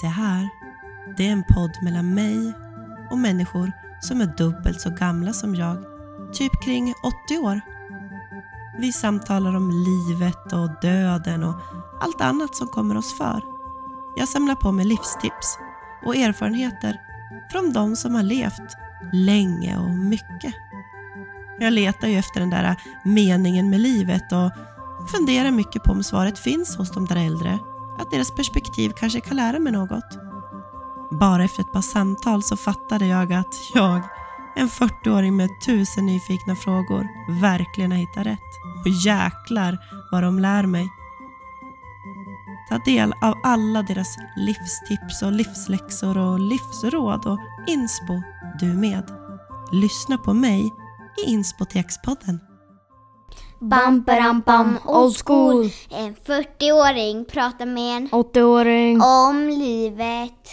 Det här, det är en podd mellan mig och människor som är dubbelt så gamla som jag, typ kring 80 år. Vi samtalar om livet och döden och allt annat som kommer oss för. Jag samlar på mig livstips och erfarenheter från de som har levt länge och mycket. Jag letar ju efter den där meningen med livet och funderar mycket på om svaret finns hos de där äldre. Att deras perspektiv kanske kan lära mig något. Bara efter ett par samtal så fattade jag att jag, en 40-åring med tusen nyfikna frågor, verkligen har hittat rätt. Och jäklar vad de lär mig. Ta del av alla deras livstips och livsläxor och livsråd och inspo du med. Lyssna på mig i Inspotekspodden. Bam, bam, bam, old school. En 40-åring pratar med en 80-åring. om livet.